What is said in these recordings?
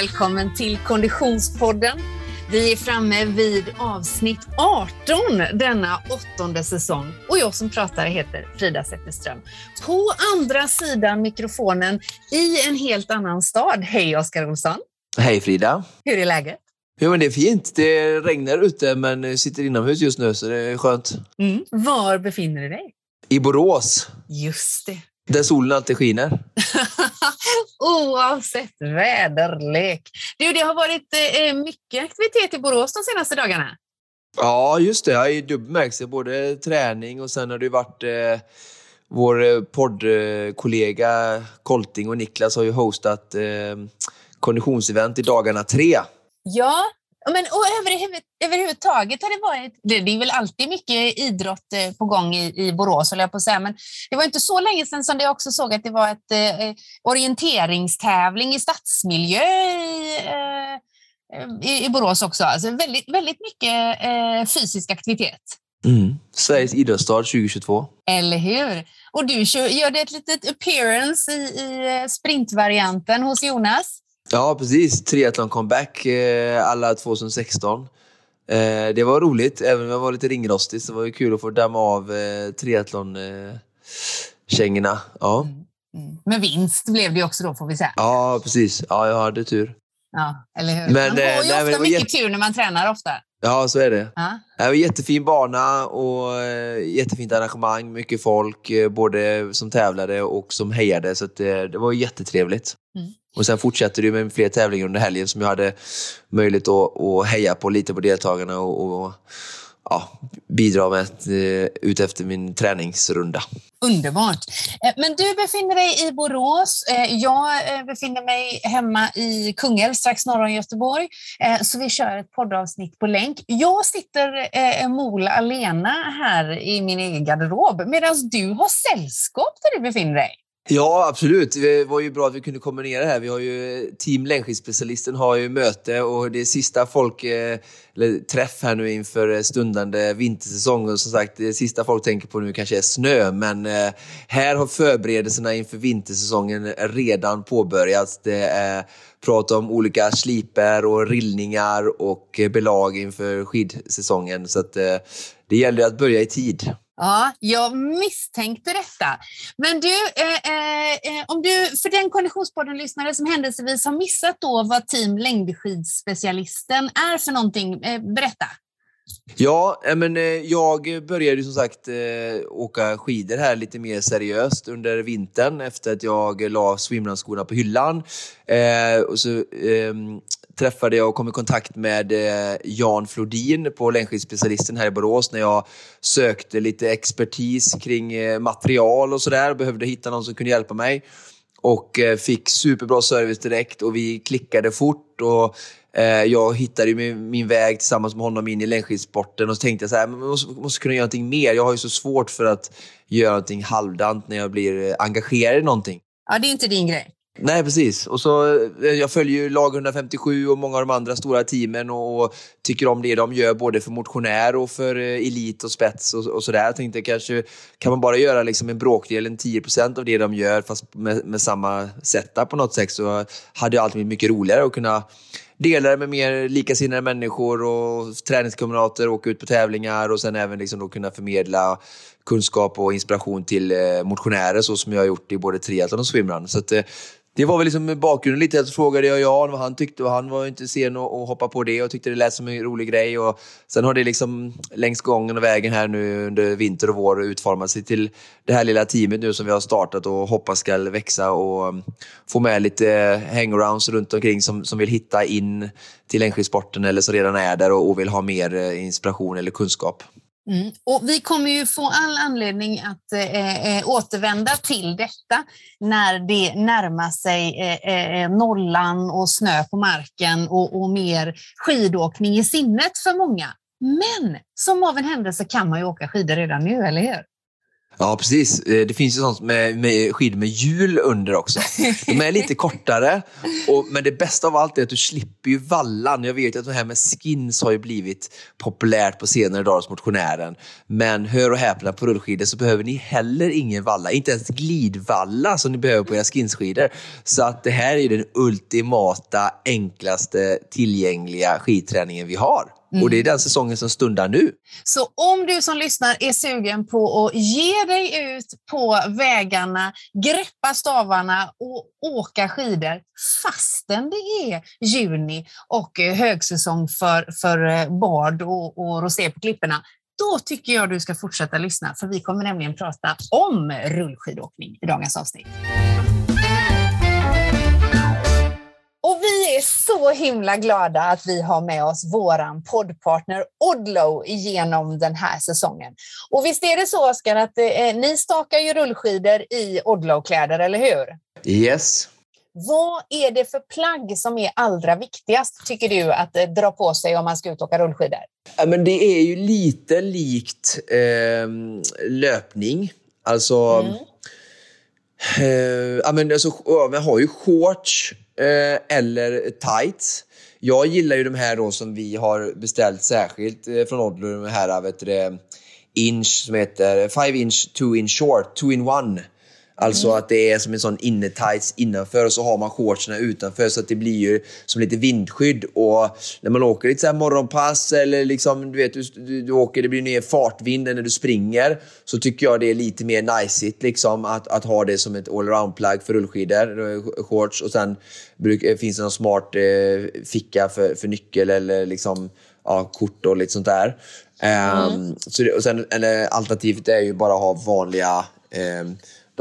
välkommen till Konditionspodden. Vi är framme vid avsnitt 18 denna åttonde säsong och jag som pratar heter Frida Zetterström. På andra sidan mikrofonen i en helt annan stad. Hej Oskar Olsson! Hej Frida! Hur är läget? Jo, men det är fint. Det regnar ute men sitter inomhus just nu så det är skönt. Mm. Var befinner du dig? I Borås. Just det. Där solen alltid skiner. Oavsett väderlek. Du, det har varit eh, mycket aktivitet i Borås de senaste dagarna. Ja, just det. I dubbel bemärkelse. Både träning och sen har det varit eh, vår eh, poddkollega Kolting och Niklas har ju hostat eh, konditionsevent i dagarna tre. Ja, men och överhuvud, överhuvudtaget har det varit, det, det är väl alltid mycket idrott eh, på gång i, i Borås, jag på att säga, men det var inte så länge sedan som jag också såg att det var ett eh, orienteringstävling i stadsmiljö i, eh, i, i Borås också. Alltså väldigt, väldigt mycket eh, fysisk aktivitet. Mm. Sveriges idrottsstad 2022. Eller hur? Och du gör det ett litet appearance i, i eh, sprintvarianten hos Jonas. Ja, precis. Triathlon comeback eh, alla 2016. Eh, det var roligt, även om jag var lite ringrostig så var det kul att få damma av eh, triathlon-kängorna. ja. Mm. Mm. Men vinst blev det också då får vi säga. Ja, precis. Ja, jag hade tur. Ja, eller hur? Men, man har ju nej, ofta mycket jätte... tur när man tränar ofta. Ja, så är det. Ja. Det var jättefin bana och jättefint arrangemang. Mycket folk, både som tävlade och som hejade. Så det, det var jättetrevligt. Mm. Och sen fortsatte det med fler tävlingar under helgen som jag hade möjlighet att, att heja på lite på deltagarna och, och ja, bidra med uh, ut efter min träningsrunda. Underbart! Eh, men du befinner dig i Borås. Eh, jag befinner mig hemma i Kungälv, strax norr om Göteborg. Så vi kör ett poddavsnitt på länk. Jag sitter mola alena här i min egen garderob medan du har sällskap där du befinner dig. Ja, absolut. Det var ju bra att vi kunde kombinera det här. Vi har ju Team längdskidspecialisten har ju möte och det är sista folk, eh, eller träff här nu inför eh, stundande vintersäsong. Och som sagt, det sista folk tänker på nu kanske är snö, men eh, här har förberedelserna inför vintersäsongen redan påbörjats. Det är prat om olika sliper och rillningar och belag inför skidsäsongen. Så att det gäller att börja i tid. Ja, jag misstänkte detta. Men du, eh, eh, eh, om du för den Konditionspodden-lyssnare som händelsevis har missat då vad Team längdskidspecialisten är för någonting, eh, berätta. Ja, eh, men eh, jag började som sagt eh, åka skidor här lite mer seriöst under vintern efter att jag la swimrunskorna på hyllan. Och så ehm, träffade jag och kom i kontakt med Jan Flodin på längdskidspecialisten här i Borås när jag sökte lite expertis kring material och sådär. Behövde hitta någon som kunde hjälpa mig. Och fick superbra service direkt och vi klickade fort. Och jag hittade min, min väg tillsammans med honom in i längdskidsporten och så tänkte jag så här, man måste, måste kunna göra någonting mer. Jag har ju så svårt för att göra någonting halvdant när jag blir engagerad i någonting. Ja, det är inte din grej. Nej, precis. Och så, eh, jag följer ju lag 157 och många av de andra stora teamen och, och tycker om det de gör både för motionär och för eh, elit och spets och, och sådär. Jag tänkte kanske kan man bara göra liksom en bråkdel, en 10% av det de gör fast med, med samma setup på något sätt så hade alltid blivit mycket roligare att kunna dela det med mer likasinnade människor och träningskamrater, åka ut på tävlingar och sen även liksom då kunna förmedla kunskap och inspiration till eh, motionärer så som jag har gjort i både triathlon och swimrun. Så att, eh, det var väl liksom bakgrunden lite. Så frågade jag Jan vad han tyckte och han var inte sen att hoppa på det och tyckte det lät som en rolig grej. Och sen har det liksom längs gången och vägen här nu under vinter och vår utformat sig till det här lilla teamet nu som vi har startat och hoppas ska växa och um, få med lite hangarounds runt omkring som, som vill hitta in till längdskidsporten eller som redan är där och, och vill ha mer eh, inspiration eller kunskap. Mm. Och vi kommer ju få all anledning att eh, eh, eh återvända till detta när det närmar sig eh, eh, nollan och snö på marken och, och mer skidåkning i sinnet för många. Men som av en händelse kan man ju åka skidor redan nu, eller hur? Ja, precis. Eh, det finns ju sånt med, med skidor med hjul under också. De är lite kortare, och, men det bästa av allt är att du slipper ju vallan. Jag vet att det här med skins har ju blivit populärt på senare dagar hos motionären. Men hör och häpna, på rullskidor så behöver ni heller ingen valla. Inte ens glidvalla som ni behöver på era skinsskidor. Så att det här är den ultimata, enklaste, tillgängliga skidträningen vi har. Mm. Och det är den säsongen som stundar nu. Så om du som lyssnar är sugen på att ge dig ut på vägarna, greppa stavarna och åka skidor fastän det är juni och högsäsong för, för bad och, och rosé på klipporna, då tycker jag du ska fortsätta lyssna för vi kommer nämligen prata om rullskidåkning i dagens avsnitt. Så himla glada att vi har med oss våran poddpartner Odlow genom den här säsongen. Och visst är det så, Oskar, att eh, ni stakar ju rullskidor i Odlow-kläder, eller hur? Yes. Vad är det för plagg som är allra viktigast, tycker du, att eh, dra på sig om man ska ut och åka rullskidor? Ja, men det är ju lite likt eh, löpning. Alltså... Mm. Eh, ja, men alltså, man har ju shorts eh, eller tights. Jag gillar ju de här då som vi har beställt särskilt eh, från Odlo, de här eh, vet du, inch som heter 5 inch 2 in short, 2 in 1. Alltså mm. att det är som en sån innertights innanför och så har man shortsen utanför så att det blir ju som lite vindskydd. Och när man åker lite så här morgonpass eller liksom, du vet, du, du, du åker, det blir mer fartvind när du springer. Så tycker jag det är lite mer najsigt liksom att, att ha det som ett allround-plagg för rullskidor, eh, shorts. Och sen bruk, eh, finns det någon smart eh, ficka för, för nyckel eller liksom, ja, kort och lite sånt där. Um, mm. så det, och sen, eller, alternativet är ju bara att ha vanliga um,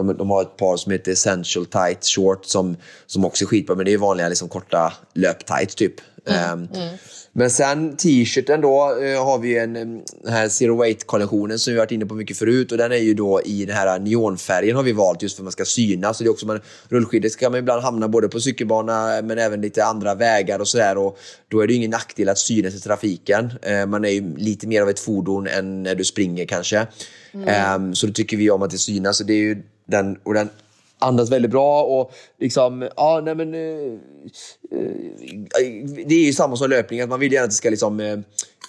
de, de har ett par som heter Essential Tight Short som, som också är skitbra, men det är vanliga liksom, korta löptights typ. Mm, um, mm. Men sen t-shirten då uh, har vi en, den här Zero Weight-kollektionen som vi varit inne på mycket förut och den är ju då i den här neonfärgen har vi valt just för att man ska synas. Så det är också man, rullskidor kan man ibland hamna både på cykelbana men även lite andra vägar och sådär och då är det ingen nackdel att synas i trafiken. Uh, man är ju lite mer av ett fordon än när du springer kanske. Mm. Um, så då tycker vi om att det synas. Så det är ju den, och den andas väldigt bra och liksom, ja nej men... Eh, eh, det är ju samma som löpning, att man vill gärna att det ska liksom eh,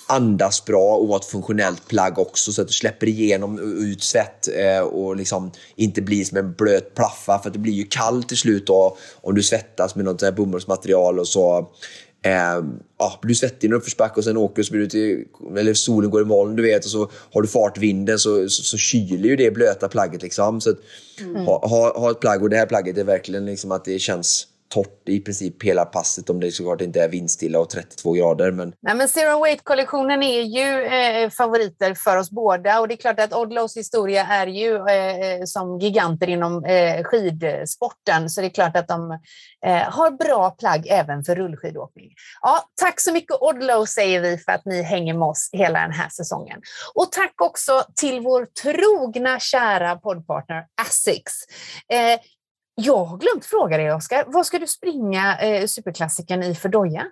andas bra och vara ett funktionellt plagg också så att du släpper igenom ut svett och liksom inte blir som en blöt plaffa för att det blir ju kallt till slut då, om du svettas med något bomullsmaterial och så Eh, ja, blir du svettig i en uppförsbacke och sen åker så blir du till, eller solen går i moln du vet och så har du fartvinden så, så, så kyler ju det blöta plagget liksom. Så att, mm. ha, ha, ha, ett plagg och det här plagget är verkligen liksom att det känns torrt i princip hela passet om det såklart inte är vindstilla och 32 grader. Men... Nej, men Zero Weight-kollektionen är ju eh, favoriter för oss båda och det är klart att Odlows historia är ju eh, eh som giganter inom eh, skidsporten så det är klart att de eh, har bra plagg även för rullskidåkning. Ja, tack så mycket Odlow säger vi för att ni hänger med oss hela den här säsongen. Och tack också till vår trogna kära poddpartner Asics. Eh, Eh, jag har glömt fråga dig, Oskar. Vad ska du springa eh, superklassikern i för doja?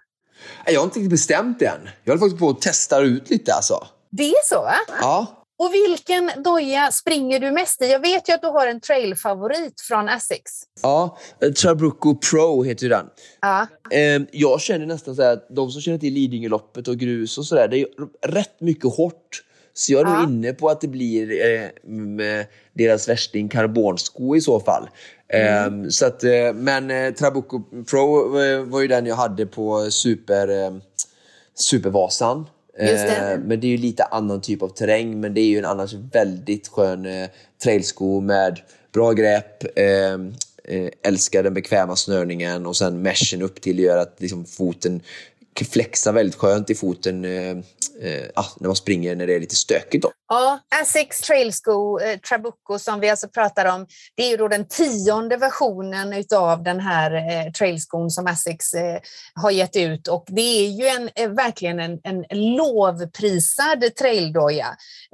Jag har inte riktigt bestämt än. Jag håller faktiskt på att testa ut lite. Alltså. Det är så, va? Ja. Och vilken doja springer du mest i? Jag vet ju att du har en trailfavorit från Essex. Ja, Trabucco Pro heter den. Ja. Ehm, jag känner nästan så att de som känner till Lidingöloppet och grus och sådär, det är rätt mycket hårt. Så jag är ja. nog inne på att det blir eh, deras värsting karbonsko i så fall. Mm. Um, så att, uh, men uh, Trabucco Pro uh, var ju den jag hade på super, Supervasan. Det. men det är ju lite annan typ av terräng, men det är ju en annars väldigt skön trailsko med bra grepp, ehm, älskar den bekväma snörningen och sen meshen upp till gör att liksom, foten flexar väldigt skönt i foten eh, eh, ah, när man springer när det är lite stökigt. Då. Ja, Asics trailsko, eh, Trabucco som vi alltså pratar om, det är ju då den tionde versionen av den här eh, trailskon som Asics eh, har gett ut och det är ju en, eh, verkligen en, en lovprisad traildoja.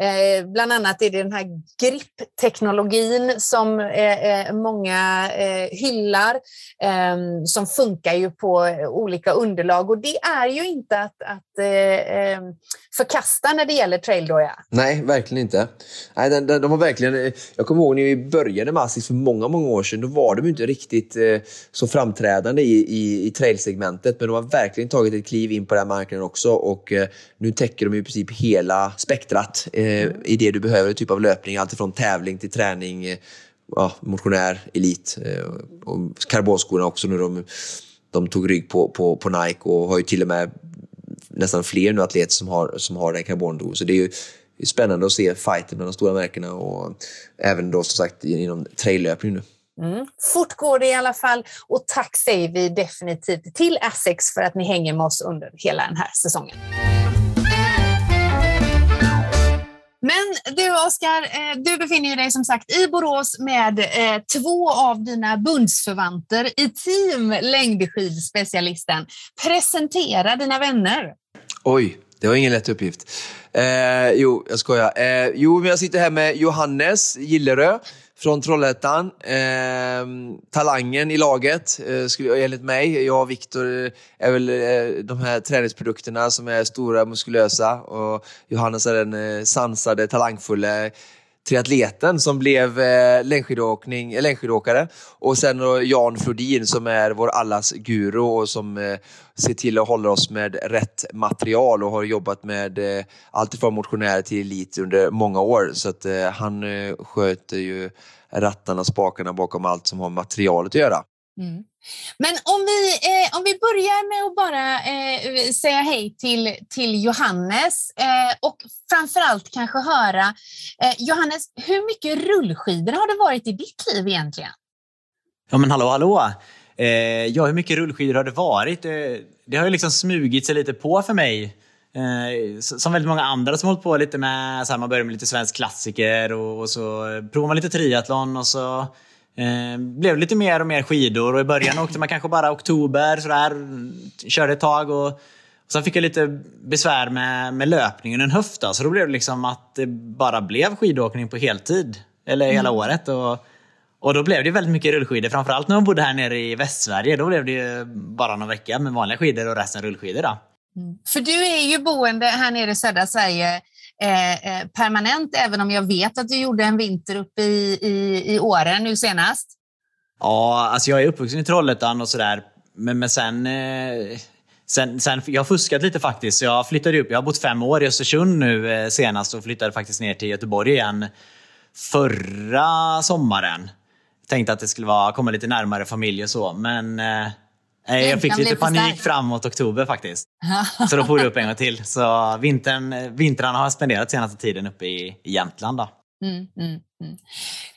Eh, bland annat är det den här grippteknologin som eh, eh många eh, hyllar, ehm, som funkar ju på olika underlag och det är ju inte att, att eh, ehm, förkasta när det gäller traildoja. Nej, verkligen inte. Nej, de, de, de har verkligen, jag kommer ihåg när vi började med Asics för många, många år sedan. Då var de inte riktigt eh, så framträdande i, i, i trailsegmentet. Men de har verkligen tagit ett kliv in på den marknaden också. Och eh, nu täcker de i princip hela spektrat eh, i det du behöver, typ av löpning. Alltifrån tävling till träning, eh, ja, motionär, elit. Eh, och karbonskorna också nu. De, de tog rygg på, på, på Nike och har ju till och med nästan fler nu atleter som har, som har den karbondon. Så det är ju spännande att se fighten mellan de stora märkena och även då som sagt inom traillöpning nu. Mm. Fort går det i alla fall och tack säger vi definitivt till Essex för att ni hänger med oss under hela den här säsongen. Men du Oskar, eh, du befinner dig som sagt i Borås med eh, två av dina bundsförvanter i team längdskidspecialisten. Presentera dina vänner. Oj, det var ingen lätt uppgift. Eh, jo, jag skojar. Eh, jo, jag sitter här med Johannes Gillerö från Trollhättan. Eh, talangen i laget, eh, skulle, enligt mig. Jag och Viktor eh, är väl eh, de här träningsprodukterna som är stora, muskulösa. Och Johannes är den eh, sansade, talangfulla triatleten som blev eh, längdskidåkning, eh, längdskidåkare. Och sen då Jan Flodin som är vår allas guru och som eh, ser till att hålla oss med rätt material och har jobbat med eh, allt ifrån motionärer till elit under många år. Så att eh, han eh, sköter ju rattarna, spakarna bakom allt som har med materialet att göra. Mm. Men om vi, eh, om vi börjar med att bara eh, säga hej till, till Johannes eh, och framförallt kanske höra, eh, Johannes, hur mycket rullskidor har det varit i ditt liv egentligen? Ja men hallå hallå! Eh, ja, hur mycket rullskidor har det varit? Eh, det har ju liksom smugit sig lite på för mig. Eh, som väldigt många andra som hållit på lite med, så här, man börjar med lite svensk klassiker och, och så provar man lite triathlon och så Eh, blev lite mer och mer skidor och i början åkte man kanske bara oktober sådär. Körde ett tag och, och sen fick jag lite besvär med, med löpningen, en höft då, så då blev det liksom att det bara blev skidåkning på heltid. Eller hela mm. året. Och, och då blev det väldigt mycket rullskidor. Framförallt när man bodde här nere i Västsverige. Då blev det bara någon vecka med vanliga skidor och resten rullskidor. Då. Mm. För du är ju boende här nere i södra Sverige Eh, eh, permanent, även om jag vet att du gjorde en vinter uppe i, i, i Åre nu senast? Ja, alltså jag är uppvuxen i Trollhättan och sådär. Men, men sen, eh, sen, sen... Jag har fuskat lite faktiskt. Jag flyttade upp. Jag har bott fem år i Östersund nu eh, senast och flyttade faktiskt ner till Göteborg igen förra sommaren. Tänkte att det skulle vara, komma lite närmare familj och så, men eh, Nej, jag fick lite panik framåt oktober faktiskt. Så då får det upp en gång till. Så vintern, vintrarna har jag spenderat senaste tiden uppe i, Jämtland. Då. Mm, mm, mm.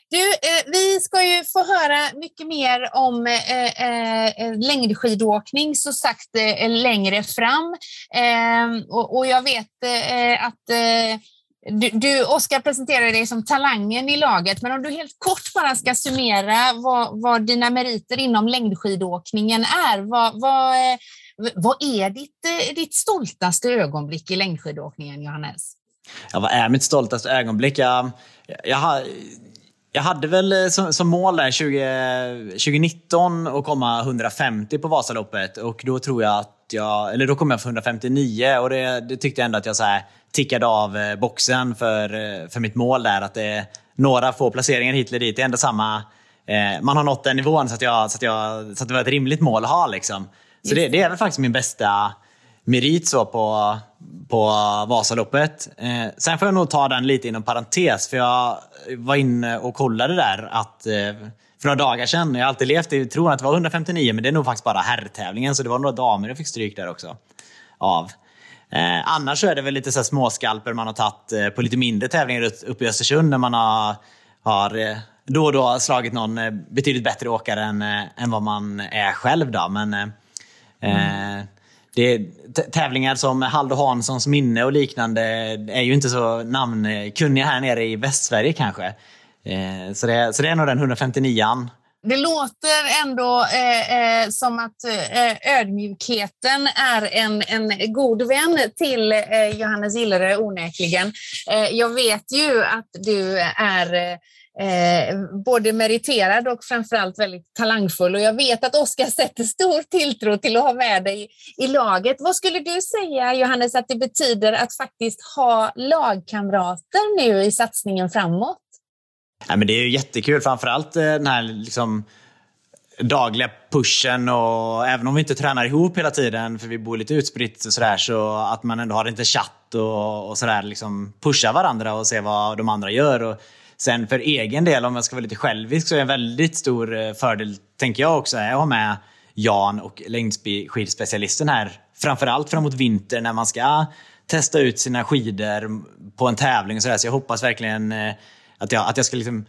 Du, eh, vi ska ju få höra mycket mer om eh, eh, längdskidåkning så sagt eh, längre fram. Ehm, och, och, jag vet eh, att eh, du, du Oskar presenterar dig som talangen i laget, men om du helt kort bara ska summera vad, vad dina meriter inom längdskidåkningen är. Vad, vad, eh, vad är ditt, eh, ditt stoltaste ögonblick i längdskidåkningen, Johannes? Ja, vad är mitt stoltaste ögonblick? Jag, jag, jag hade väl som, som mål där 20, 2019 att komma 150 på Vasaloppet och då tror jag att jag, eller då kom jag för 159 och det, det tyckte jag ändå att jag så här, tickade av eh, boxen för, eh, för mitt mål där. Att det är några få placeringar hit eller dit. Det är ändå samma... Eh, man har nått den nivån så att, jag, så, att jag, så att det var ett rimligt mål att ha. Liksom. Så det, det, är väl faktiskt min bästa merit så på, på Vasaloppet. Eh, sen får jag nog ta den lite inom parentes, för jag var inne och kollade där att eh, för några dagar sedan, jag har alltid levt i tron att det var 159, men det är nog faktiskt bara herrtävlingen, så det var några damer jag fick stryk där också. Av. Eh, annars så är det väl lite så småskalper man har tagit eh, på lite mindre tävlingar uppe i Östersund när man har, har eh, då och då slagit någon eh, betydligt bättre åkare än, eh, än vad man är själv. Då. Men, eh, mm. det tävlingar som Haldo Hanssons minne och liknande är ju inte så namnkunniga här nere i Västsverige kanske. Eh, så, det, så det är nog den 159an det låter ändå eh, eh, som att eh, ödmjukheten är en, en god vän till eh, Johannes Gillere onekligen. Eh, jag vet ju att du är eh, eh, både meriterad och framförallt väldigt talangfull. Och jag vet att Oskar sätter stor tilltro till att ha med dig i laget. Vad skulle du säga, Johannes, att det betyder att faktiskt ha lagkamrater nu i satsningen framåt? Ja, men det är ju jättekul, framförallt eh, den här liksom dagliga pushen och även om vi inte tränar ihop hela tiden för vi bor lite utspritt och sådär så att man ändå har lite chatt och, och sådär liksom pusha varandra och se vad de andra gör. Och sen för egen del, om jag ska vara lite självisk, så är en väldigt stor eh, fördel, tänker jag också, att ha med Jan och längdskidspecialisten här. Framförallt framåt vinter när man ska testa ut sina skidor på en tävling och sådär. Så jag hoppas verkligen eh, att jag, att jag ska liksom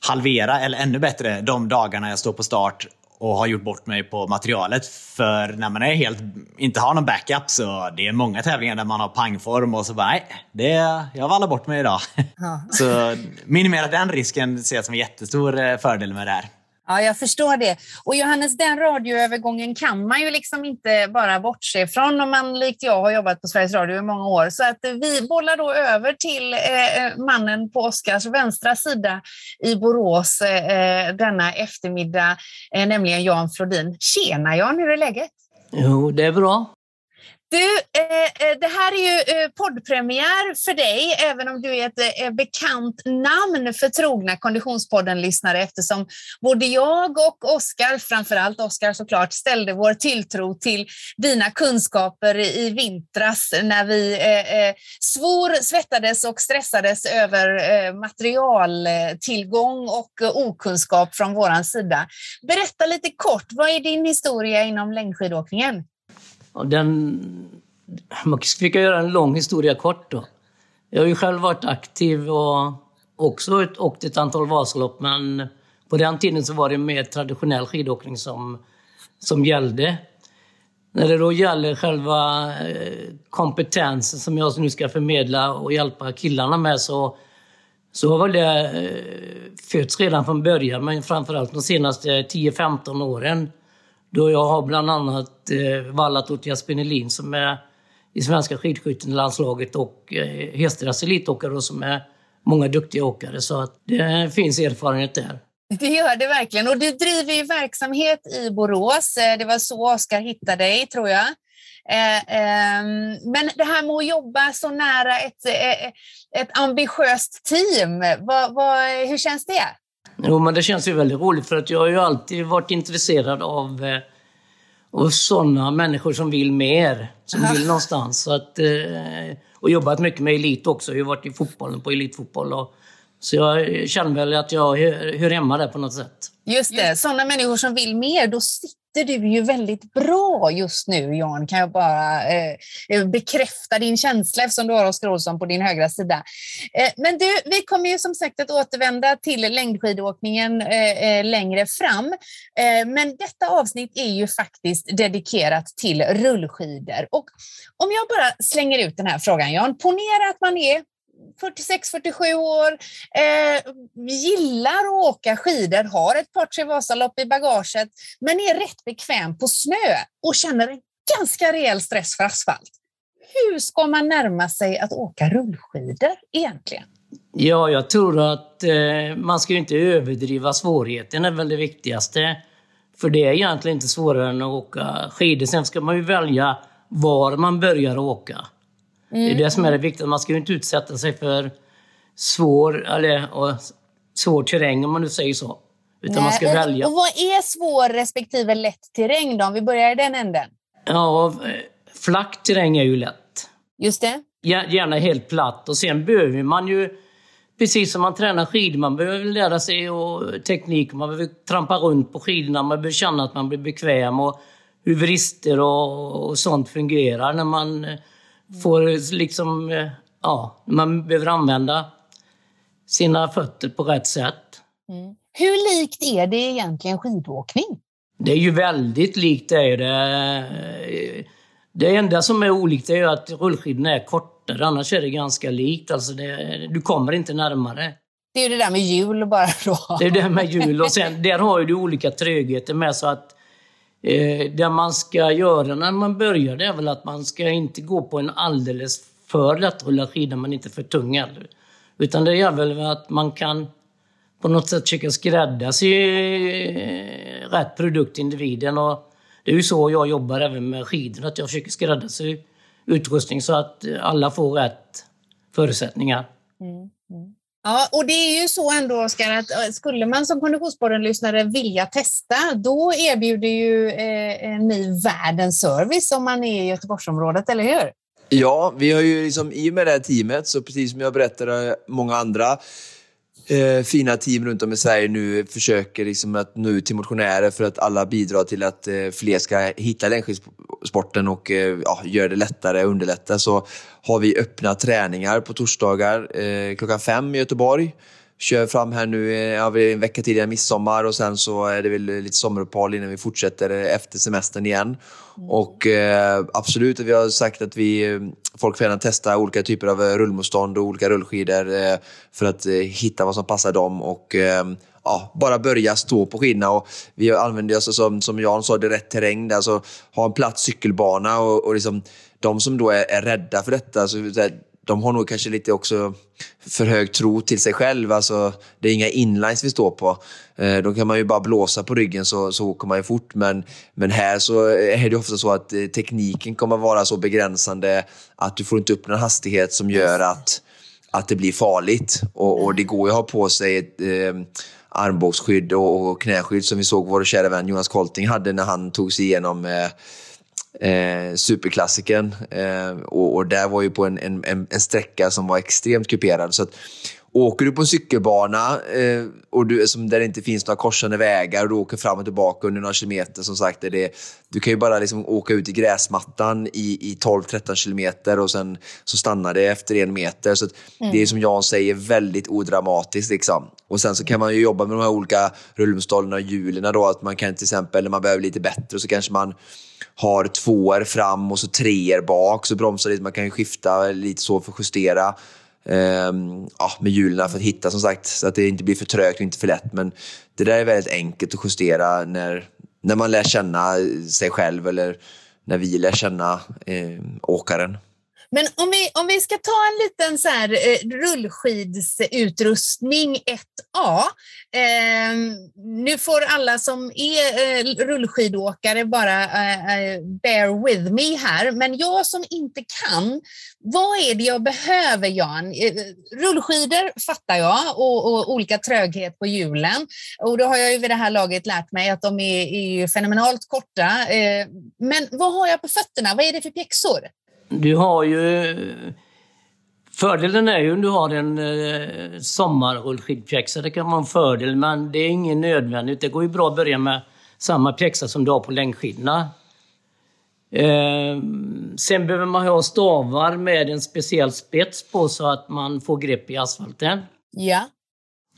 halvera, eller ännu bättre, de dagarna jag står på start och har gjort bort mig på materialet. För när man är helt, inte har någon backup så det är många tävlingar där man har pangform och så bara nej, det, jag vallar bort mig idag. Ja. så minimera den risken ser jag som en jättestor eh, fördel med det här. Ja, jag förstår det. Och Johannes, den radioövergången kan man ju liksom inte bara bortse från om man likt jag har jobbat på Sveriges Radio i många år. Så att vi bollar då över till eh, eh mannen på Oskars vänstra sida i Borås eh, eh, denna eftermiddag, eh, nämligen Jan Flodin. Tjena Jan, hur är läget? Jo, det är bra. Du, eh, eh, det här är ju eh, poddpremiär för dig, även om du är ett eh, bekant namn för trogna Konditionspodden-lyssnare eftersom både jag och Oskar, framförallt Oskar såklart, ställde vår tilltro till dina kunskaper i vintras när vi eh, eh, svor, svettades och stressades över eh, materialtillgång och eh, okunskap från vår sida. Berätta lite kort, vad är din historia inom längdskidåkningen? Den, man ska göra en lång historia kort då. Jag har ju själv varit aktiv och också åkt ett antal Vasalopp, men på den tiden så var det mer traditionell skidåkning som, som gällde. När det då gäller själva eh, kompetensen som jag nu ska förmedla och hjälpa killarna med så, så har väl det eh, fötts redan från början, men framförallt de senaste 10-15 åren. Då jag har bland annat eh, vallat åt Jasper Nelin som är i svenska skidskyttelandslaget och eh, Hesteras elitåkare som är många duktiga åkare. Så att det finns erfarenhet där. Det gör det verkligen. Och du driver ju verksamhet i Borås. Eh, det var så Oskar hittade dig, tror jag. Eh, ehm, men det här med att jobba så nära ett, eh, ett ambitiöst team, vad, vad, hur känns det? Jo, men det känns ju väldigt roligt för att jag har ju alltid varit intresserad av, eh, sådana människor som vill mer, som vill någonstans. Så att, eh, och jobbat mycket med elit också. Jag har varit i fotbollen på elitfotboll. Och, så jag känner väl att jag hör, hör hemma där på något sätt. Just det, sådana människor som vill mer, då sitter sitter du ju väldigt bra just nu, Jan, kan jag bara eh, eh, bekräfta din känsla eftersom du har Oskar Olsson på din högra sida. Eh, men du, vi kommer ju som sagt att återvända till längdskidåkningen eh, eh längre fram. Eh, men detta avsnitt är ju faktiskt dedikerat till rullskidor. Och om jag bara slänger ut den här frågan, Jan, ponera att man är 46-47 år, eh, gillar att åka skidor, har ett par tre Vasalopp i bagaget, men är rätt bekväm på snö och känner en ganska rejäl stress för asfalt. Hur ska man närma sig att åka rullskidor egentligen? Ja, jag tror att eh, man ska inte överdriva svårigheten, är väl det viktigaste. För det är egentligen inte svårare än att åka skidor. Sen ska man ju välja var man börjar åka. Mm. Det är det som är det viktiga. Man ska ju inte utsätta sig för svår, eller, och, svår terräng, om man nu säger så. Utan Nej, man ska välja. Och vad är svår respektive lätt terräng då? Om vi börjar i den änden. Ja, flack terräng är ju lätt. Just det. Gärna helt platt. Och sen behöver man ju, precis som man tränar skidor, man behöver lära sig och teknik. Man behöver trampa runt på skidorna, man behöver känna att man blir bekväm och hur vrister och, och sånt fungerar när man får liksom, eh, ja, man behöver använda sina fötter på rätt sätt. Mm. Hur likt är det egentligen skidåkning? Det är ju väldigt likt. Det, är det. det enda som är olikt är att rullskidorna är kortare, annars är det ganska likt. Alltså det, du kommer inte närmare. Det är ju det där med hjul bara då. Det är det med hjul och sen där har du olika trögheter med så att Eh, det man ska göra när man börjar det är väl att man ska inte gå på en alldeles för lättrullad skida men inte för tung heller. Utan det är väl att man kan på något sätt försöka skräddarsy eh, rätt produkt till individen. Och det är ju så jag jobbar även med skidor, att jag försöker skräddarsy utrustning så att alla får rätt förutsättningar. Mm. Ja, och det är ju så ändå Oskar att eh, skulle man som Konditionspodden-lyssnare vilja testa, då erbjuder ju eh, ni världens service om man är i Göteborgsområdet, eller hur? Ja, vi har ju liksom, i och med det här teamet, så precis som jag berättade, många andra eh, fina team runt om i Sverige nu försöker liksom att nå ut till motionärer för att alla bidrar till att eh, fler ska hitta längdskidsporten och eh, ja, göra det lättare och underlätta. Så har vi öppna träningar på torsdagar eh, klockan fem i Göteborg kör fram här nu eh, ja, en vecka tidigare midsommar och sen så är det väl lite sommaruppehåll innan vi fortsätter efter semestern igen. Mm. Och eh, absolut, vi har sagt att vi, folk får gärna testa olika typer av rullmotstånd och olika rullskidor eh, för att eh, hitta vad som passar dem och eh, ja, bara börja stå på skidorna. Och vi använder oss, som, som Jan sa, det rätt terräng, alltså ha en platt cykelbana och, och liksom, de som då är, är rädda för detta, så, de har nog kanske lite också för hög tro till sig själv. Alltså, det är inga inlines vi står på. Eh, då kan man ju bara blåsa på ryggen så, så åker man ju fort. Men, men här så är det ofta så att eh, tekniken kommer vara så begränsande att du får inte upp någon hastighet som gör att, att det blir farligt. Och, och det går ju att ha på sig ett eh, armbågsskydd och, och knäskydd som vi såg vår kära vän Jonas Kolting hade när han tog sig igenom eh, eh, superklassiken. Eh, och, och där var ju på en, en, en, sträcka som var extremt kuperad. Så att, åker du på en cykelbana eh, och du, som där det inte finns några korsande vägar och du åker fram och tillbaka under några kilometer, som sagt, är det, du kan ju bara liksom åka ut i gräsmattan i, i 12-13 kilometer och sen så stannar det efter en meter. Så mm. Det är som Jan säger väldigt odramatiskt. Liksom. Och sen så kan man ju jobba med de här olika rullstollarna och hjulen. Då, att man kan till exempel, när man behöver lite bättre, så kanske man har tvåor fram och så treor bak, så bromsar lite. Man kan skifta lite så för att justera eh, ja, med hjulen för att hitta som sagt, så att det inte blir för trögt och inte för lätt. Men det där är väldigt enkelt att justera när, när man lär känna sig själv eller när vi lär känna eh, åkaren. Men om vi, om vi ska ta en liten så här, eh, rullskidsutrustning 1A. Eh, nu får alla som är eh, rullskidåkare bara eh, eh, bear with me här, men jag som inte kan, vad är det jag behöver Jan? Eh, rullskidor fattar jag och, och, olika tröghet på hjulen och då har jag ju vid det här laget lärt mig att de är, är fenomenalt korta. Eh, men vad har jag på fötterna? Vad är det för pjäxor? Du har ju... Fördelen är ju om du har en eh, sommarrullskidpjäxa. Det kan vara en fördel, men det är ingen nödvändigt. Det går ju bra att börja med samma pjäxa som du har på längdskidorna. Eh, sen behöver man ha stavar med en speciell spets på så att man får grepp i asfalten. Ja.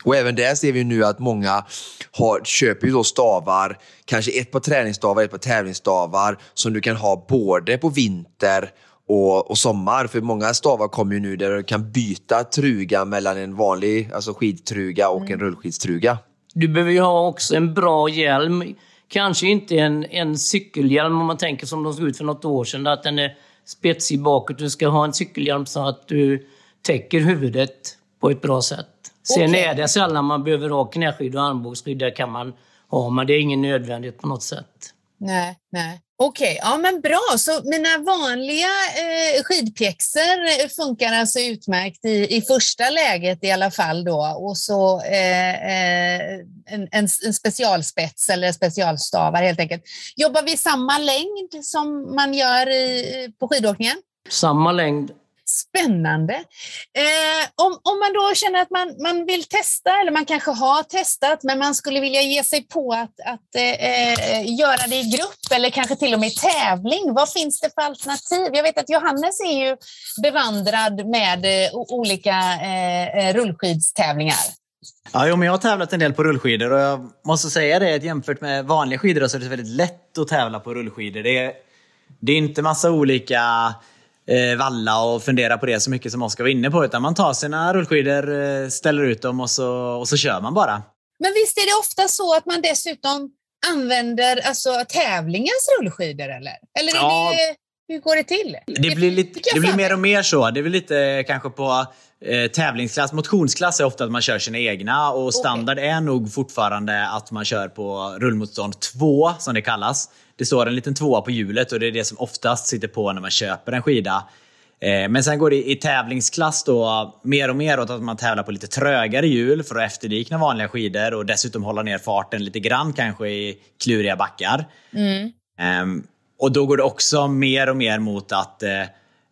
Och även där ser vi nu att många har, köper ju då stavar, kanske ett par träningsstavar, ett par tävlingsstavar, som du kan ha både på vinter och, och sommar. För många stavar kommer ju nu där du kan byta truga mellan en vanlig alltså skidtruga och mm. en rullskidstruga. Du behöver ju ha också en bra hjälm. Kanske inte en, en cykelhjälm om man tänker som de såg ut för något år sedan, att den är spetsig bakåt. Du ska ha en cykelhjälm så att du täcker huvudet på ett bra sätt. Sen okay. är det sällan man behöver ha knäskydd och armbågsskydd. Det kan man ha, men det är ingen nödvändighet på något sätt. Nej, nej. Okej, okay, ja men bra. Så mina vanliga eh, skidpjäxor eh, funkar alltså utmärkt i, i första läget i alla fall då och så eh, eh en, en, en, specialspets eller specialstavar helt enkelt. Jobbar vi samma längd som man gör i, eh, på skidåkningen? Samma längd Spännande. Eh, om, om man då känner att man, man vill testa, eller man kanske har testat, men man skulle vilja ge sig på att, att eh, eh göra det i grupp eller kanske till och med i tävling. Vad finns det för alternativ? Jag vet att Johannes är ju bevandrad med eh, olika eh, eh, rullskidstävlingar. Ja, jo, men jag har tävlat en del på rullskidor och jag måste säga det att jämfört med vanliga skidor så är det väldigt lätt att tävla på rullskidor. Det är, det är inte massa olika eh, valla och fundera på det så mycket som Oskar var inne på. Utan man tar sina rullskidor, eh, ställer ut dem och så, och så kör man bara. Men visst är det ofta så att man dessutom använder alltså, tävlingens rullskidor? Eller, eller ja. det, hur går det till? Det blir, lite, det blir mer och mer så. Det är väl lite kanske på eh, tävlingsklass, motionsklass är ofta att man kör sina egna och standard är nog fortfarande att man kör på rullmotstånd 2 som det kallas. Det står en liten tvåa på hjulet och det är det som oftast sitter på när man köper en skida. Eh, men sen går det i tävlingsklass då mer och mer åt att man tävlar på lite trögare hjul för att efterlikna vanliga skidor och dessutom hålla ner farten lite grann kanske i kluriga backar. Mm. Um, och då går det också mer och mer mot att eh,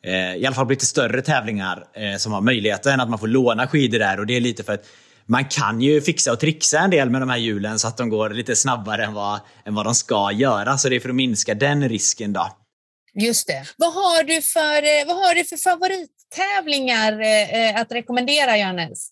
eh, i alla fall på lite större tävlingar som har möjligheten att man får låna skidor där och det är lite för att man kan ju fixa och trixa en del med de här hjulen så att de går lite snabbare än vad, än vad de ska göra. Så det är för att minska den risken då. Just det. Vad har du för, eh, vad har du för favorittävlingar eh, att rekommendera, Johannes?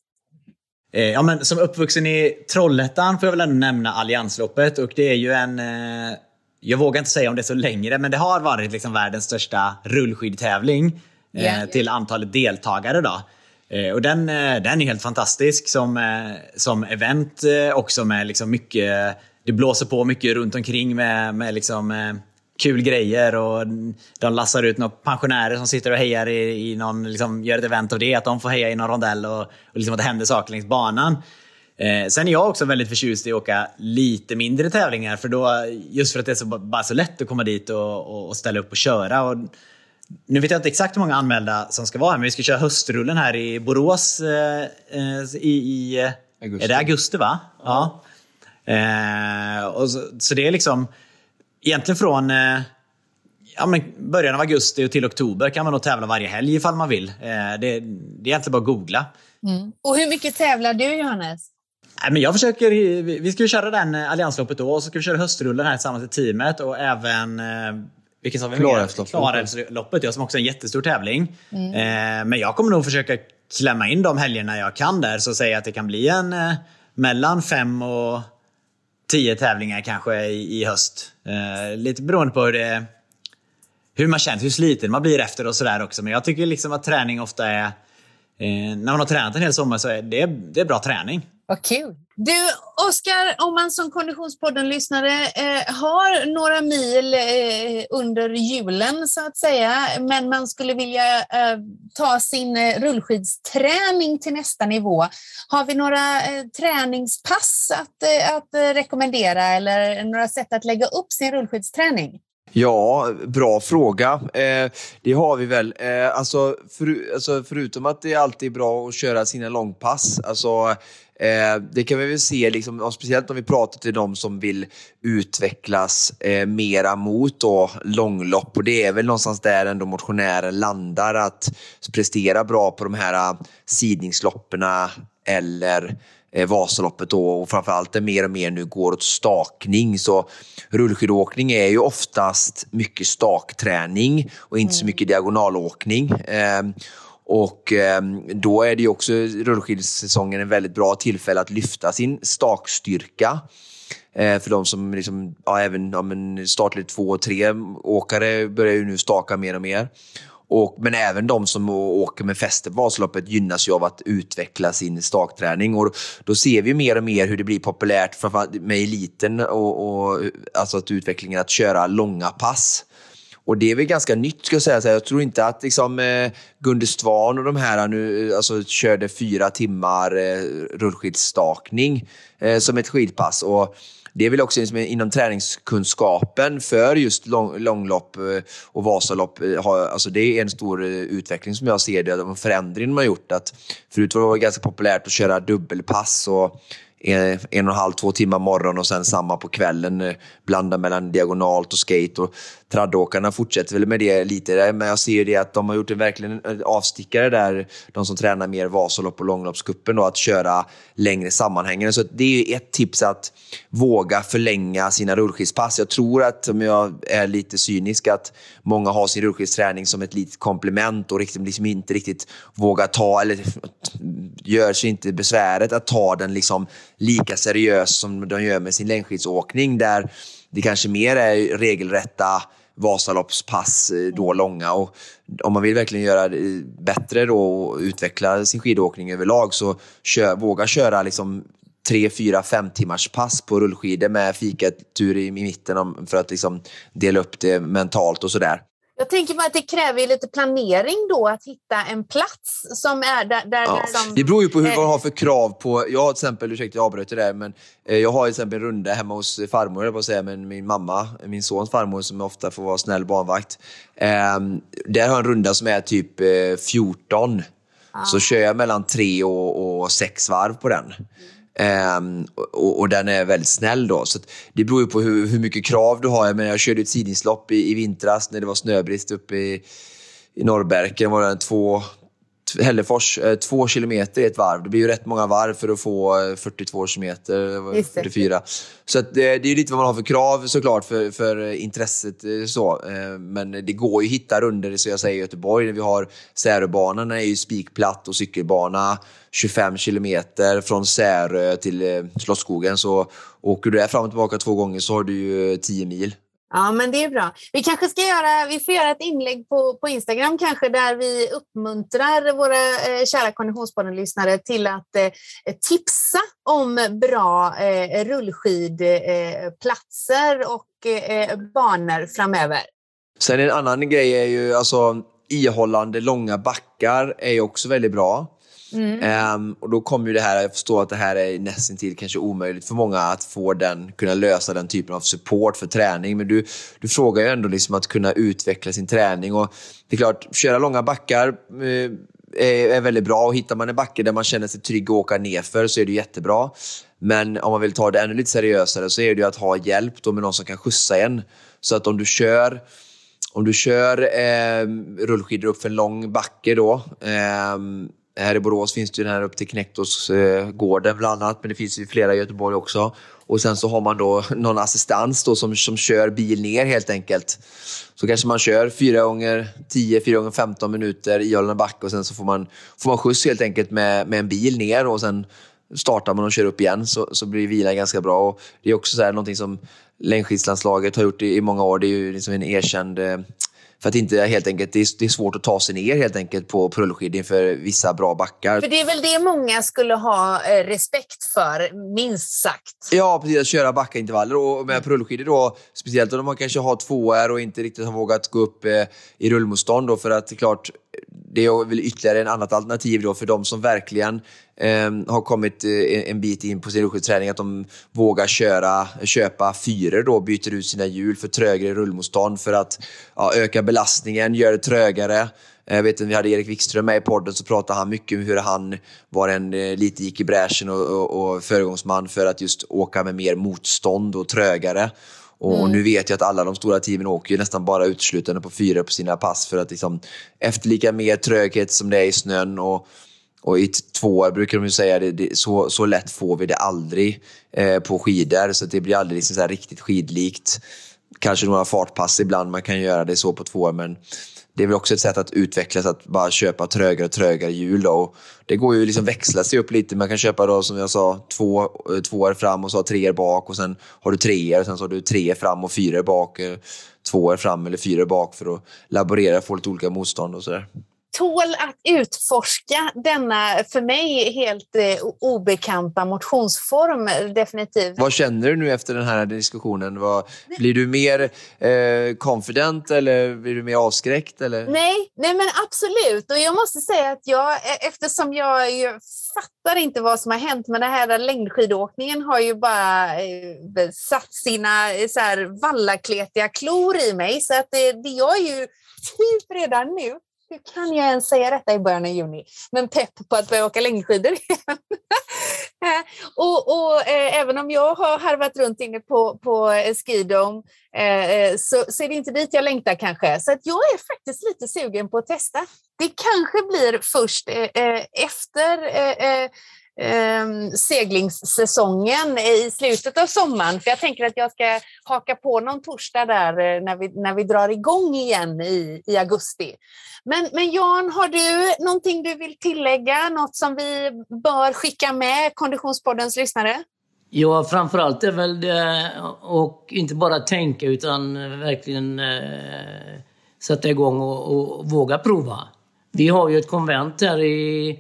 Eh, ja, men som uppvuxen i Trollhättan får jag väl ändå nämna Alliansloppet och det är ju en eh, jag vågar inte säga om det är så längre, men det har varit liksom världens största rullskidtävling yeah. till antalet deltagare. Då. Eh, och den, eh, den är helt fantastisk som, eh, som event också med liksom mycket, det blåser på mycket runt omkring med, med liksom, kul grejer och de lassar ut några pensionärer som sitter och hejar i, i någon, liksom, gör ett event av det, att de får heja i någon rondell och, och liksom att det händer saker längs banan. Eh, sen är jag också väldigt förtjust i att åka lite mindre tävlingar. För då, just för att det är så, bara så lätt att komma dit och, och ställa upp och köra. Och, nu vet jag inte exakt hur många anmälda som ska vara här, men vi ska köra höstrullen här i Borås eh, eh i, i augusti. Är det augusti va? Ja. ja. Eh, och så, så, det är liksom egentligen från eh, ja, men början av augusti och till oktober kan man nog tävla varje helg ifall man vill. Eh, det, det är egentligen bara att googla. Mm. Och hur mycket tävlar du Johannes? Nej, men jag försöker, vi ska ju köra den eh, alliansloppet då och så ska vi köra höstrullen här tillsammans med teamet och även eh, vilken sa vi Klarälvsloppet. Klarälvsloppet, ja, som också är en jättestor tävling. Mm. Eh, men jag kommer nog försöka klämma in de helgerna jag kan där. Så säga att det kan bli en eh, mellan fem och tio tävlingar kanske i, i höst. Eh, lite beroende på hur, det, hur man känner, hur sliten man blir efter och sådär också. Men jag tycker liksom att träning ofta är... Eh, när man har tränat en hel sommar så är det, det är bra träning. Vad kul! Du, Oskar, om man som Konditionspodden-lyssnare eh, har några mil eh, under julen så att säga, men man skulle vilja eh, ta sin eh, rullskidsträning till nästa nivå. Har vi några eh, träningspass att, eh, att eh, rekommendera eller några sätt att lägga upp sin rullskidsträning? Ja, bra fråga. Eh, det har vi väl. Eh, alltså, för, alltså, förutom att det alltid är bra att köra sina långpass, alltså, Eh, det kan vi väl se, liksom, speciellt om vi pratar till de som vill utvecklas eh, mera mot då, långlopp. Och det är väl någonstans där ändå motionären landar, att prestera bra på de här eh, sidningslopperna eller eh, Vasaloppet då, och framförallt det mer och mer nu går åt stakning. Så rullskidåkning är ju oftast mycket stakträning och inte så mm. mycket diagonalåkning. Eh, och eh, då är det ju också rullskidsäsongen en väldigt bra tillfälle att lyfta sin stakstyrka. Eh, för de som liksom, ja, även ja, men startled 2 och 3 åkare börjar ju nu staka mer och mer. Och, men även de som åker med fäste på Vasaloppet gynnas ju av att utveckla sin stakträning. Och då ser vi mer och mer hur det blir populärt framförallt med eliten och, och alltså att utvecklingen att köra långa pass. Och det är väl ganska nytt ska jag säga. jag tror inte att liksom, eh, Gunde Svan och de här nu eh, alltså, körde fyra timmar eh, rullskidstakning eh, som ett skidpass. Och det är väl också inom träningskunskapen för just lång, långlopp eh, och Vasalopp. Eh, alltså det är en stor eh, utveckling som jag ser det. de förändring man har gjort. Att förut var det ganska populärt att köra dubbelpass. Och en, en och en halv, två timmar morgon och sen samma på kvällen. Blanda mellan diagonalt och skate. Och traddåkarna fortsätter väl med det lite, men jag ser ju det att de har gjort en verkligen eh, avstickare där, de som tränar mer Vasalopp och Långloppscupen, att köra längre sammanhängande. Så det är ju ett tips att våga förlänga sina rullskidspass. Jag tror att, om jag är lite cynisk, att många har sin rullskidsträning som ett litet komplement och liksom, liksom inte riktigt vågar ta, eller gör sig inte besväret att ta den liksom lika seriöst som de gör med sin längdskidsåkning, där det kanske mer är regelrätta Vasaloppspass eh, då långa. Och om man vill verkligen göra det bättre då och utveckla sin skidåkning överlag så kör, våga köra liksom tre, fyra, fem timmars pass på rullskidor med fikatur i, i mitten om, för att liksom dela upp det mentalt och sådär. Jag tänker bara att det kräver lite planering då att hitta en plats som är där... där, ja. där som, det beror ju på hur, man har för krav på... Jag har till exempel, ursäkta jag avbröt det där, men eh, jag har till exempel en runda hemma hos farmor, jag säga, men min mamma, min sons farmor som ofta får vara snäll barnvakt. Eh, där har jag en runda som är typ eh, 14. Ah. Så kör jag mellan tre och, och sex varv på den. Um, och, och, den är väldigt snäll då. Så det beror ju på hur, hur mycket krav du har. Jag, menar, jag körde ett sidningslopp i, i vintras när det var snöbrist uppe i, i Norrbergen. var det två, Hällefors, eh, två kilometer i ett varv. Det blir ju rätt många varv för att få 42 eh, kilometer, 44. Så att det, det är lite vad man har för krav såklart för, för intresset. Eh, så. Men det går ju att hitta runder, så jag säger i Göteborg, vi har Säröbanan, är ju spikplatt och cykelbana 25 kilometer från Särö till Slottsskogen. Så åker du där fram och tillbaka två gånger så har du ju 10 mil. Ja, men det är bra. Vi kanske ska göra, vi får göra ett inlägg på, på Instagram kanske där vi uppmuntrar våra eh, kära Konditionspodden-lyssnare till att eh, tipsa om bra eh, rullskidplatser eh, och eh, banor framöver. Sen en annan grej är ju alltså ihållande långa backar är också väldigt bra. Mm. Um, och då kommer ju det här, jag förstår att det här är nästan till kanske omöjligt för många att få den, kunna lösa den typen av support för träning. Men du, du frågar ju ändå liksom att kunna utveckla sin träning. Och det är klart, köra långa backar uh, är, är väldigt bra. Och hittar man en backe där man känner sig trygg att åka nerför så är det jättebra. Men om man vill ta det ännu lite seriösare så är det ju att ha hjälp då med någon som kan skjutsa en. Så att om du kör om du kör eh, rullskidor upp för en lång backe då, eh, här i Borås finns det ju den här upp till Knektorsgården, eh, bland annat, men det finns ju flera i Göteborg också. Och sen så har man då någon assistans då som, som kör bil ner helt enkelt. Så kanske man kör 4 gånger 10, 4 gånger 15 minuter i Ölna backe och sen så får man, får man skjuts helt enkelt med, med en bil ner och sen startar man och kör upp igen så, så blir vilan ganska bra. Och det är också så här, någonting som längdskidslandslaget har gjort i, i många år. Det är ju liksom en erkänd eh, för att inte helt enkelt, det är, det är svårt att ta sig ner helt enkelt på, på rullskidor inför vissa bra backar. För det är väl det många skulle ha eh, respekt för, minst sagt. Ja, precis. Att köra backaintervaller och med mm. rullskidor då, speciellt om man kanske har två är och inte riktigt har vågat gå upp eh, i rullmotstånd då, för att det är klart, det är väl ytterligare ett annat alternativ då för de som verkligen eh, har kommit eh, en bit in på sin rullskidsträning, att de vågar köra, köpa fyror då, byter ut sina hjul för trögare rullmotstånd för att ja, öka belastningen, göra det trögare. Jag vet att vi hade Erik Wikström med i podden så pratade han mycket om hur han var en eh, lite gick i bräschen och, och, och föregångsman för att just åka med mer motstånd och trögare. Och, mm. nu vet jag att alla de stora teamen åker nästan bara uteslutande på fyra på sina pass för att liksom efterlika mer tröghet som det är i snön. Och, och i två brukar de ju säga det, det, så, så lätt får vi det aldrig eh, på skidor. Så det blir aldrig liksom så riktigt skidlikt. Kanske några fartpass ibland man kan göra det så på två men det är väl också ett sätt att utvecklas, att bara köpa trögare och trögare hjul. Då. Det går ju liksom växla sig upp lite. Man kan köpa då, som jag sa, två, eh, två år fram och så tre bak och sen har du tre och sen så har du tre fram och fyra bak. Eh, två år fram eller fyra bak för att laborera få lite olika motstånd och sådär tål att utforska denna för mig helt eh, obekanta motionsform, definitivt. Vad känner du nu efter den här diskussionen? Vad, blir du mer eh, confident eller blir du mer avskräckt? Eller? Nej, nej, men absolut. Och jag måste säga att jag, e-, eftersom jag ju fattar inte vad som har hänt, men den här längdskidåkningen har ju bara eh, satt sina eh, så här, vallakletiga klor i mig. Så att det, det jag är ju typ redan nu hur kan jag ens säga detta i början av juni? Men pepp på att börja åka längdskidor igen. Eh, och, och eh, även om jag har harvat runt inne på, på eh, Skidom eh, eh, så, så är det inte dit jag längtar kanske. Så att jag är faktiskt lite sugen på att testa. Det kanske blir först eh, eh efter eh, eh, seglingssäsongen i slutet av sommaren. För jag tänker att jag ska haka på någon torsdag där eh, när vi, när vi drar igång igen i, i augusti. Men, men Jan, har du någonting du vill tillägga? Något som vi bör skicka med Konditionspoddens lyssnare? Ja, framförallt är väl det och inte bara tänka utan verkligen eh, sätta igång och, och våga prova. Vi har ju ett konvent här i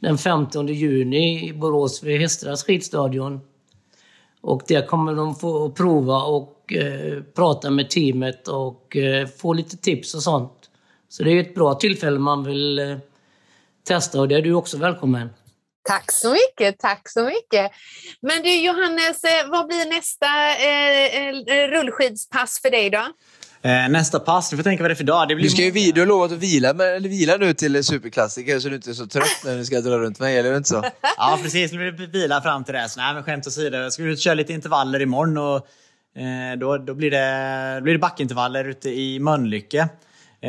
den 15 juni i Borås vid Hästras skidstadion. Och där kommer de få prova och eh, prata med teamet och eh, få lite tips och sånt. Så det är ett bra tillfälle man vill eh, testa och det är du också välkommen. Tack så mycket, tack så mycket. Men du Johannes, eh, vad blir nästa eh, eh, rullskidspass för dig då? Eh, nästa pass, du får tänka vad det är för dag. Det blir Du, ska ju, vi- du har lovat att vila, eller vila nu till superklassiker så du inte är så trött när du ska dra runt mig, eller inte så? Ja, precis. Nu blir det vila fram till det. Så, nej, men skämt åsido. Jag ska ut köra lite intervaller imorgon. Och, eh, då, då, blir det, då blir det backintervaller ute i Mölnlycke. Eh,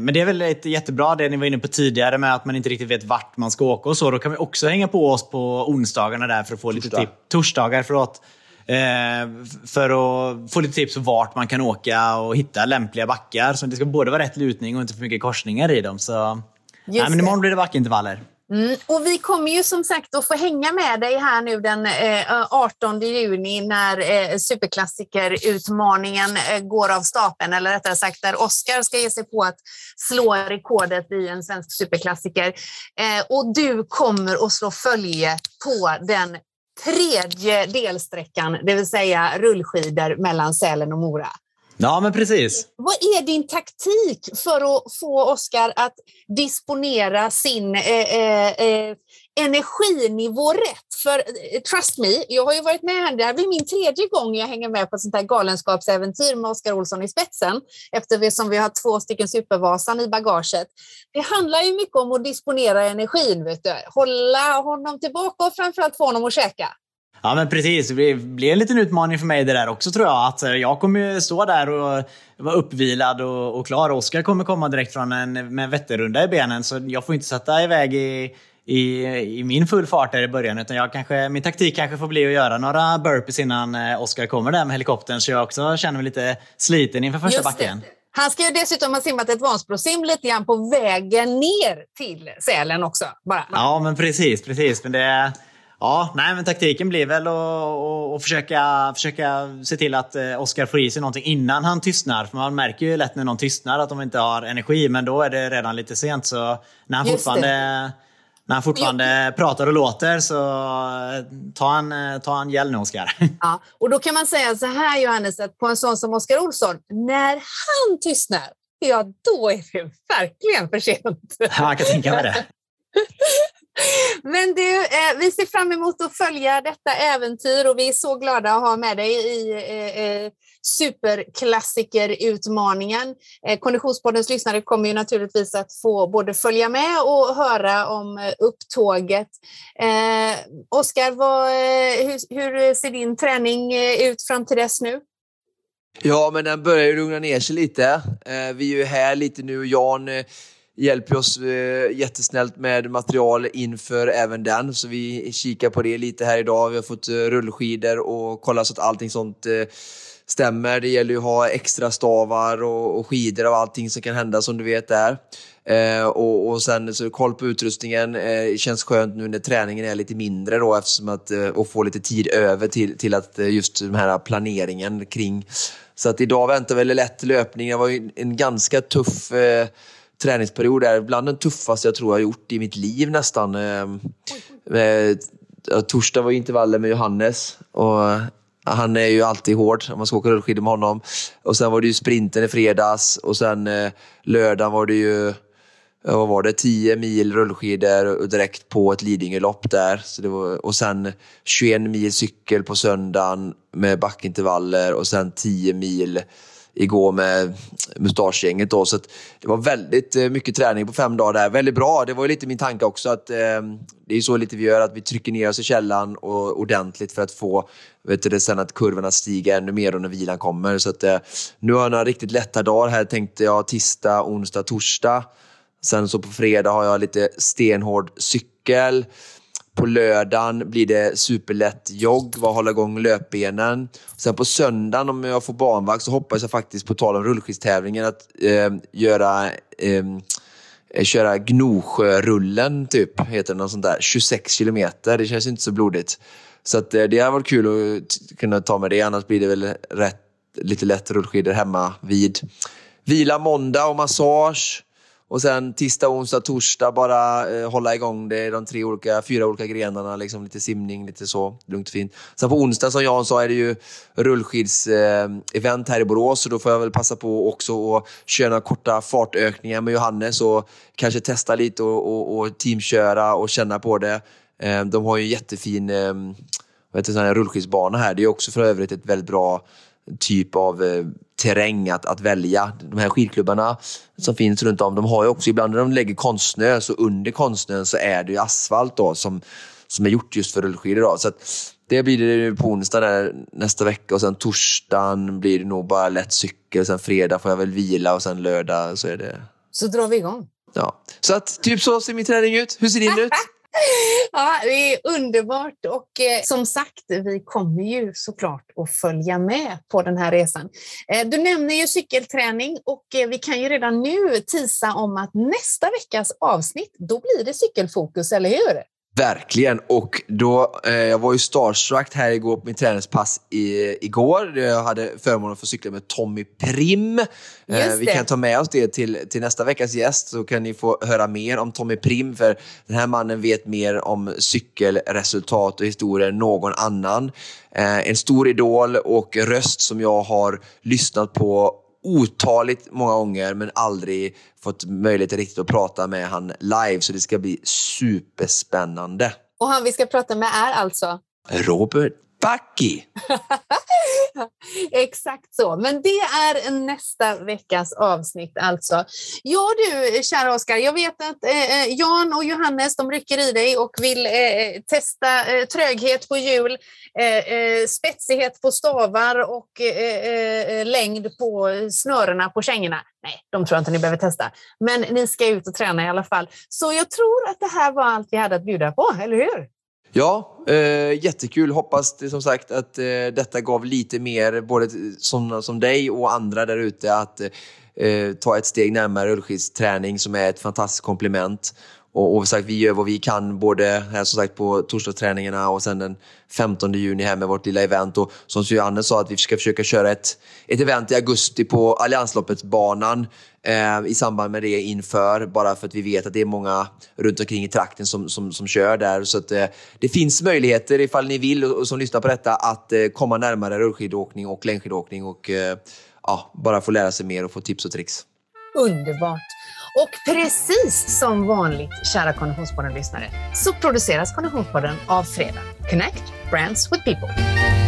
men det är väl ett jättebra det ni var inne på tidigare med att man inte riktigt vet vart man ska åka och så. Då kan vi också hänga på oss på onsdagarna där för att få lite Torsdag. tips. Torsdagar, förlåt. Eh, för att få lite tips på vart man kan åka och hitta lämpliga backar. Så det ska både vara rätt lutning och inte för mycket korsningar i dem. Så, nej, men imorgon blir det backintervaller. Mm, och vi kommer ju som sagt att få hänga med dig här nu den eh, 18 juni när eh, superklassikerutmaningen eh, går av stapeln, eller rättare sagt där Oskar ska ge sig på att slå rekordet i en svensk superklassiker. Eh, och du kommer att slå följe på den tredje delsträckan, det vill säga rullskidor mellan Sälen och Mora. Ja, men precis. Vad är din taktik för att få Oskar att disponera sin eh, eh, eh energinivå rätt? För eh, trust me, jag har ju varit med här, det här blir min tredje gång jag hänger med på ett sånt här galenskapsäventyr med Oskar Olsson i spetsen, eftersom vi har två stycken Supervasan i bagaget. Det handlar ju mycket om att disponera energin, vet du. hålla honom tillbaka och framförallt få honom att käka. Ja men precis, det blir- en liten utmaning för mig det där också tror jag. Att eh, jag kommer ju stå där och vara uppvilad och, och klar. Oskar kommer komma direkt från en med en Vätternrunda i benen så jag får inte sätta iväg i, i, i min full fart där i början. Utan jag kanske, min taktik kanske får bli att göra några burpees innan eh, Oskar kommer där med helikoptern så jag också känner mig lite sliten inför första Just det. backen. Han ska ju dessutom ha simmat ett Vansbrosim lite grann på vägen ner till Sälen också. Bara. Ja, men precis, precis. Men det, ja, nej, men taktiken blir väl att, att försöka, försöka se till att eh, Oskar får i sig någonting innan han tystnar. För man märker ju lätt när någon tystnar att de inte har energi, men då är det redan lite sent. Så när han Just fortfarande, när han fortfarande pratar och låter så eh, ta en, eh, ta en gäll nu, Oskar. Ja, och då kan man säga så här Johannes, att på en sån som Oskar Olsson, när han tystnar, ja då är det verkligen för sent. Jag kan tänka mig det. Men du, eh, vi ser fram emot att följa detta äventyr och vi är så glada att ha med dig i eh, eh superklassikerutmaningen. Eh, Konditionspoddens lyssnare kommer ju naturligtvis att få både följa med och höra om eh, upptåget. Eh, Oskar, eh, hur, hur ser din träning eh, ut fram till dess nu? Ja, men den börjar ju lugna ner sig lite. Eh, vi är ju här lite nu och Jan eh, hjälper oss eh, jättesnällt med material inför även den. Så vi kikar på det lite här idag. Vi har fått eh, rullskidor och kollat så att allting sånt eh, stämmer. Det gäller ju att ha extra stavar och, och skidor och allting som kan hända som du vet där. Eh, och, och sen så koll på utrustningen. Eh, känns skönt nu när träningen är lite mindre då eftersom att eh, och få lite tid över till, till att eh, just den här planeringen kring. Så att idag väntar väl lätt löpning. Det var ju en ganska tuff eh, träningsperiod är Bland den tuffaste jag tror jag har gjort i mitt liv nästan. Ehm, eh, torsdag var ju intervaller med Johannes. Och eh, han är ju alltid hård om man ska åka rullskidor med honom. Och sen var det ju sprinten i fredags och sen eh, lördagen var det ju vad var det, 10 mil rullskidor och direkt på ett Lidingölopp där. Så det var, och sen 21 mil cykel på söndagen med backintervaller och sen 10 mil igår med mustaschgänget. Då. Så att det var väldigt eh, mycket träning på fem dagar där. Väldigt bra. Det var ju lite min tanke också. att eh, Det är så lite vi gör, att vi trycker ner oss i källan och, ordentligt för att få vet du, det, sen att kurvorna stiger ännu mer när vilan kommer. Så att, eh, nu har jag några riktigt lätta dagar här tänkte jag tisdag, onsdag, torsdag. Sen så på fredag har jag lite stenhård cykel. På lördagen blir det superlätt jogg, vad hålla igång löpbenen. Sen på söndagen om jag får barnvakt så hoppas jag faktiskt, på tal om rullskidstävlingen, att eh, göra ehm, eh, köra Gnosjörullen, typ, heter det något sånt där. 26 kilometer, det känns inte så blodigt. Så att, eh, det har varit kul att kunna ta med det, annars blir det väl rätt, lite lätt rullskidor hemma vid. Vila måndag och massage och sen tisdag, onsdag, torsdag bara eh, hålla igång det, de tre olika, fyra olika grenarna, liksom lite simning, lite så, lugnt och fint. Sen på onsdag som Jan sa är det ju rullskids-event eh, här i Borås, så då får jag väl passa på också att köra några korta fartökningar med Johannes och kanske testa lite och, och, och teamköra och känna på det. Eh, de har ju en jättefin eh, rullskidsbana här. Det är också för övrigt ett väldigt bra typ av eh, terräng att, att välja. De här skidklubbarna som finns runt om, de har ju också, ibland när de lägger konstsnö, så under konstsnön så är det ju asfalt då, som, som är gjort just för rullskidor. Då. Så det blir det på onsdag nästa vecka och sen torsdagen blir det nog bara lätt cykel. Sen fredag får jag väl vila och sen lördag så är det... Så drar vi igång. Ja, så att typ så ser min träning ut. Hur ser din ut? Ja, det är underbart och eh, som sagt, vi kommer ju såklart att följa med på den här resan. Eh, du nämner ju cykelträning och eh, vi kan ju redan nu tisa om att nästa veckas avsnitt, då blir det cykelfokus, eller hur? Verkligen. Och då, eh, jag var ju starstruck här igår på min träningspass i, igår. Jag hade förmånen att få cykla med Tommy Prim. Eh, vi kan ta med oss det till, till nästa veckas gäst så kan ni få höra mer om Tommy Prim. För den här mannen vet mer om cykelresultat och historier än någon annan. Eh, en stor idol och röst som jag har lyssnat på otaligt många gånger men aldrig fått möjlighet riktigt att prata med han live så det ska bli superspännande. Och han vi ska prata med är alltså? Robert Backi! Exakt så. Men det är nästa veckas avsnitt alltså. Ja du, kära Oskar, jag vet att eh, eh Jan och Johannes de rycker i dig och vill eh, eh testa eh, tröghet på hjul, eh, eh, spetsighet på stavar och längd på snörena på kängorna. Nej, de tror jag inte ni behöver testa. Men ni ska ut och träna i alla fall. Så jag tror att det här var allt vi hade att bjuda på, eller hur? Ja, eh, jättekul. Hoppas som sagt att eh, detta gav lite mer, både sådana som dig och andra där ute, att eh, ta ett steg närmare rullskidsträning som är ett fantastiskt komplement. Och, och sagt, vi gör vad vi kan både här som sagt på torsdagsträningarna och sen den 15 juni här med vårt lilla event. Och som Johannes sa att vi ska försöka köra ett, ett event i augusti på Alliansloppets-banan eh, i samband med det inför. Bara för att vi vet att det är många runt omkring i trakten som, som, som kör där. Så att, eh, det finns möjligheter ifall ni vill och, och som lyssnar på detta att eh, komma närmare rullskidåkning och längdskidåkning och eh, ja, bara få lära sig mer och få tips och tricks. Underbart! Och precis som vanligt, kära Konditionspodden-lyssnare, så produceras Konditionspodden av Fredag. Connect Brands with People.